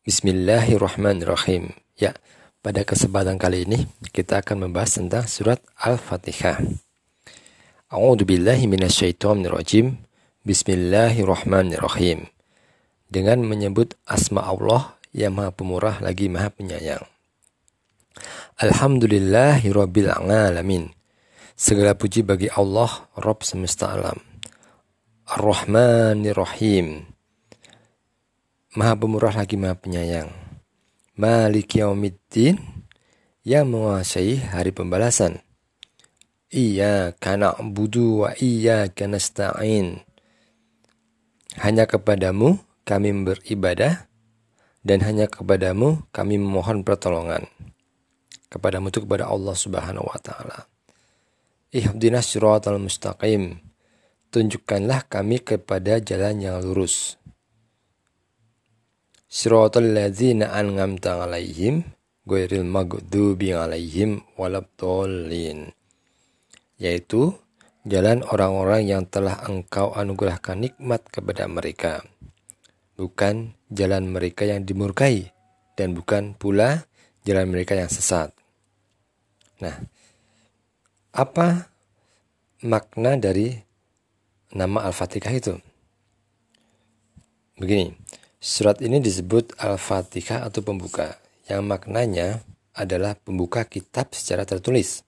Bismillahirrahmanirrahim. Ya, pada kesempatan kali ini kita akan membahas tentang surat Al-Fatihah. A'udzu billahi minasyaitonir rajim. Bismillahirrahmanirrahim. Dengan menyebut asma Allah yang Maha Pemurah lagi Maha Penyayang. Alhamdulillahirabbil alamin. Segala puji bagi Allah, Rabb semesta alam. Ar-Rahmanir-Rahim Maha pemurah lagi maha penyayang. Malik yaumiddin yang menguasai hari pembalasan. Iya kana budu wa iya nasta'in. Hanya kepadamu kami beribadah dan hanya kepadamu kami memohon pertolongan. Kepadamu itu kepada Allah Subhanahu wa taala. Ihdinas siratal mustaqim. Tunjukkanlah kami kepada jalan yang lurus. Siratal ladzina an'amta 'alaihim ghairil maghdubi 'alaihim walabdallin. Yaitu jalan orang-orang yang telah engkau anugerahkan nikmat kepada mereka. Bukan jalan mereka yang dimurkai dan bukan pula jalan mereka yang sesat. Nah, apa makna dari nama Al-Fatihah itu? Begini, Surat ini disebut Al-Fatihah atau pembuka, yang maknanya adalah pembuka kitab secara tertulis.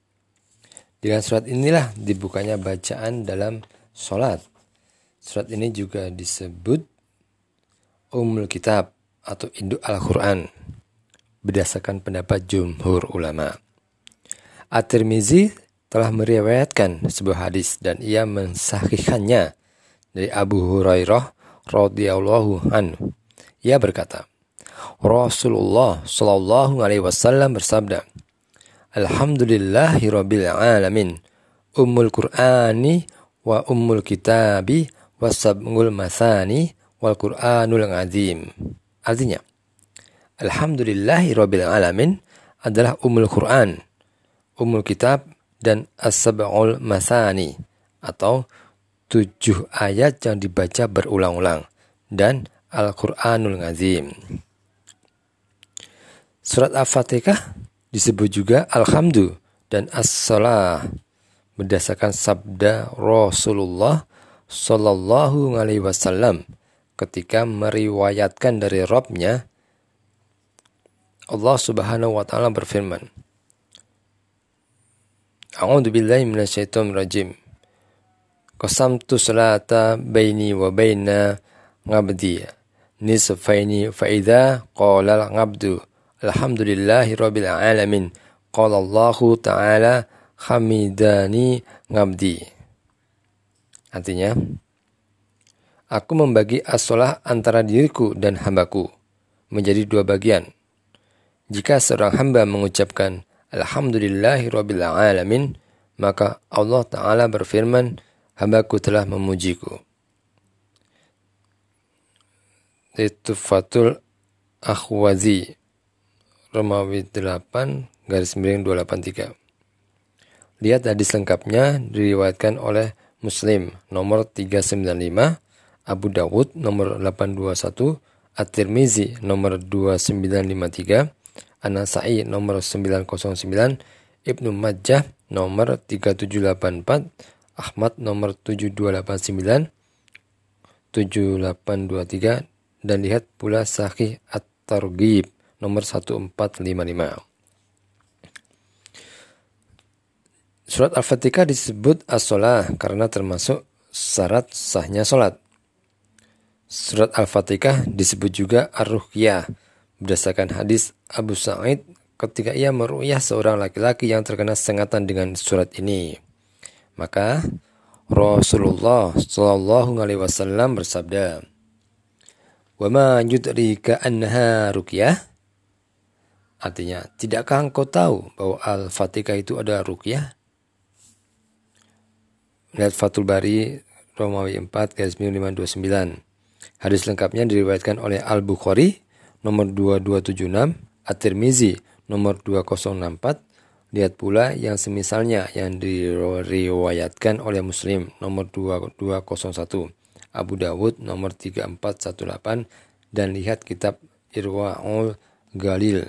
Dengan surat inilah dibukanya bacaan dalam sholat. Surat ini juga disebut Umul Kitab atau Induk Al-Quran berdasarkan pendapat jumhur ulama. At-Tirmizi telah meriwayatkan sebuah hadis dan ia mensahihkannya dari Abu Hurairah radhiyallahu anhu ia berkata, Rasulullah Shallallahu Alaihi Wasallam bersabda, Alhamdulillahirabbil alamin, ummul Qur'ani wa ummul kitabi wa sab'ul masani wal Qur'anul azim. Artinya, Alhamdulillahirabbil alamin adalah ummul Qur'an, ummul kitab dan as-sab'ul masani atau tujuh ayat yang dibaca berulang-ulang dan Al-Quranul Azim. Surat Al-Fatihah disebut juga Alhamdu dan As-Salah berdasarkan sabda Rasulullah Sallallahu Alaihi Wasallam ketika meriwayatkan dari Robnya Allah Subhanahu Wa Taala berfirman A'udzu billahi minasyaitonir rajim Qasamtu salata baini wa baina ngabdi nisfaini faida qala al-abdu alhamdulillahi rabbil alamin. Qala Allah ta'ala hamidani ngabdi. Artinya aku membagi as antara diriku dan hambaku menjadi dua bagian. Jika seorang hamba mengucapkan alhamdulillahi rabbil alamin maka Allah taala berfirman hambaku telah memujiku itu Fatul Akhwazi Romawi 8 garis miring 283 Lihat hadis lengkapnya diriwayatkan oleh Muslim nomor 395 Abu Dawud nomor 821 At-Tirmizi nomor 2953 An-Nasai nomor 909 Ibnu Majah nomor 3784 Ahmad nomor 7289 7823 dan lihat pula Sahih At-Targhib nomor 1455. Surat Al-Fatihah disebut as-salah karena termasuk syarat sahnya salat. Surat Al-Fatihah disebut juga ar-ruqyah berdasarkan hadis Abu Sa'id ketika ia meruyah seorang laki-laki yang terkena sengatan dengan surat ini. Maka Rasulullah Shallallahu alaihi wasallam bersabda, Wa ma yudrika annaha ruqyah? Artinya, tidakkah engkau tahu bahwa Al-Fatihah itu ada ruqyah? Lihat Fatul Bari Romawi 4 garis 529. Hadis lengkapnya diriwayatkan oleh Al-Bukhari nomor 2276, At-Tirmizi nomor 2064, lihat pula yang semisalnya yang diriwayatkan oleh Muslim nomor 2201. Abu Dawud nomor 3418 dan lihat kitab Irwaul Galil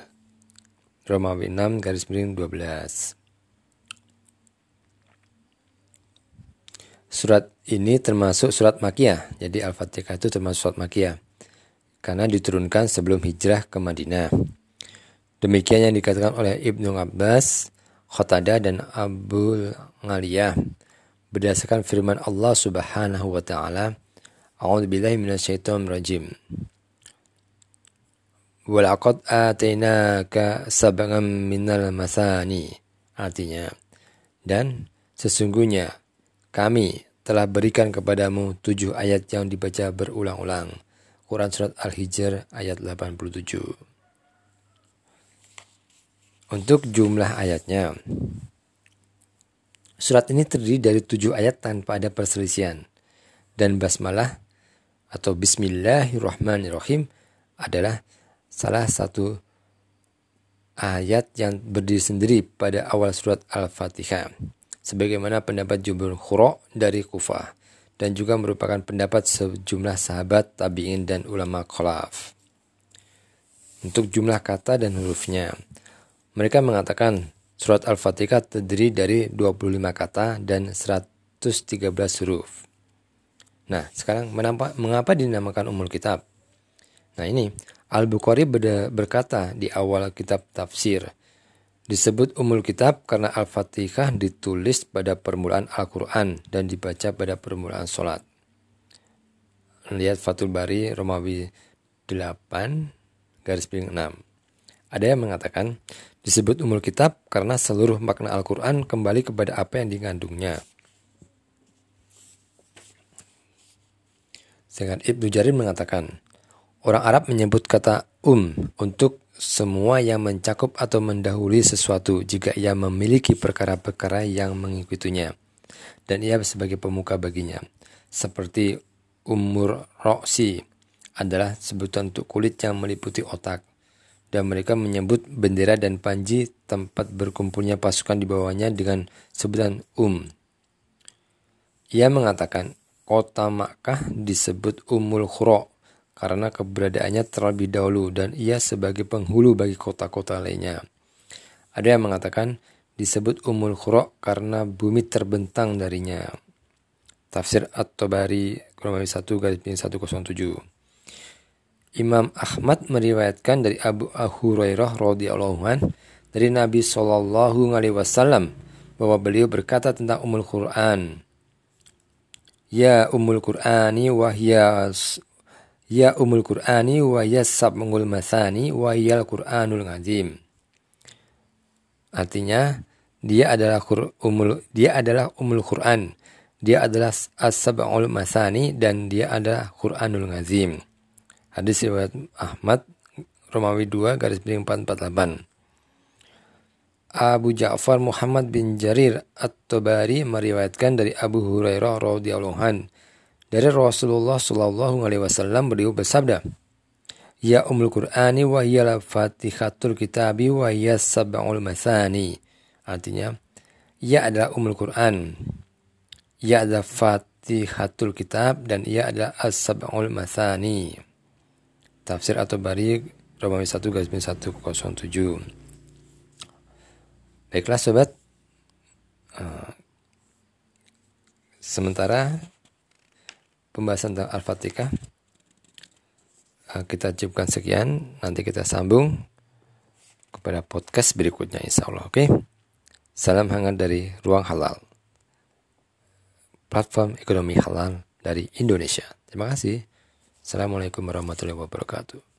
Romawi 6 garis miring 12 Surat ini termasuk surat Makiyah. Jadi Al-Fatihah itu termasuk surat Makiyah. Karena diturunkan sebelum hijrah ke Madinah. Demikian yang dikatakan oleh Ibnu Abbas, Khotada dan Abu Ngaliyah berdasarkan firman Allah Subhanahu wa taala, A'udzu billahi minasyaitonir rajim. Walaqad atainaka sab'an minal masani. Artinya, dan sesungguhnya kami telah berikan kepadamu tujuh ayat yang dibaca berulang-ulang. Quran Surat Al-Hijr ayat 87. Untuk jumlah ayatnya, surat ini terdiri dari tujuh ayat tanpa ada perselisihan. Dan basmalah atau Bismillahirrahmanirrahim adalah salah satu ayat yang berdiri sendiri pada awal surat Al-Fatihah sebagaimana pendapat Jumhur Khuro dari Kufah dan juga merupakan pendapat sejumlah sahabat, tabi'in dan ulama khalaf. Untuk jumlah kata dan hurufnya, mereka mengatakan surat Al-Fatihah terdiri dari 25 kata dan 113 huruf. Nah, sekarang menampak, mengapa dinamakan Umul Kitab? Nah ini, Al-Bukhari berkata di awal kitab tafsir, Disebut umul kitab karena Al-Fatihah ditulis pada permulaan Al-Quran dan dibaca pada permulaan sholat. Lihat Fatul Bari Romawi 8 garis piring 6. Ada yang mengatakan disebut umul kitab karena seluruh makna Al-Quran kembali kepada apa yang dikandungnya. Sedangkan Ibnu Jarir mengatakan, orang Arab menyebut kata um untuk semua yang mencakup atau mendahului sesuatu jika ia memiliki perkara-perkara yang mengikutinya. Dan ia sebagai pemuka baginya. Seperti umur roksi adalah sebutan untuk kulit yang meliputi otak. Dan mereka menyebut bendera dan panji tempat berkumpulnya pasukan di bawahnya dengan sebutan um. Ia mengatakan kota Makkah disebut Umul Khuro karena keberadaannya terlebih dahulu dan ia sebagai penghulu bagi kota-kota lainnya. Ada yang mengatakan disebut Umul Khura karena bumi terbentang darinya. Tafsir At-Tabari Kromawi 1 garis 107. Imam Ahmad meriwayatkan dari Abu Hurairah radhiyallahu an dari Nabi Shallallahu alaihi wasallam bahwa beliau berkata tentang Umul Quran. Ya Umul Qurani wahya Ya umul Qur'ani wa mengul masani wa Qur'anul ngazim. Artinya dia adalah umul dia adalah umul Qur'an. Dia adalah as-sab'ul masani dan dia adalah Qur'anul ngazim. Hadis riwayat Ahmad Romawi 2 garis miring 448. Abu Ja'far Muhammad bin Jarir At-Tabari meriwayatkan dari Abu Hurairah radhiyallahu anhu dari Rasulullah Shallallahu Alaihi Wasallam beliau bersabda, Ya umul Qur'ani wa hiya fatihatul kitabi wa hiya sab'ul masani. Artinya, ia adalah umul Qur'an. Ia adalah fatihatul kitab dan ia adalah as-sab'ul masani. Tafsir atau bari Romawi 1 garis 107. Baiklah sobat. Uh, sementara pembahasan tentang Al-Fatihah. Eh, kita cukupkan sekian, nanti kita sambung kepada podcast berikutnya insya Allah. Oke. Salam hangat dari Ruang Halal. Platform ekonomi halal dari Indonesia. Terima kasih. Assalamualaikum warahmatullahi wabarakatuh.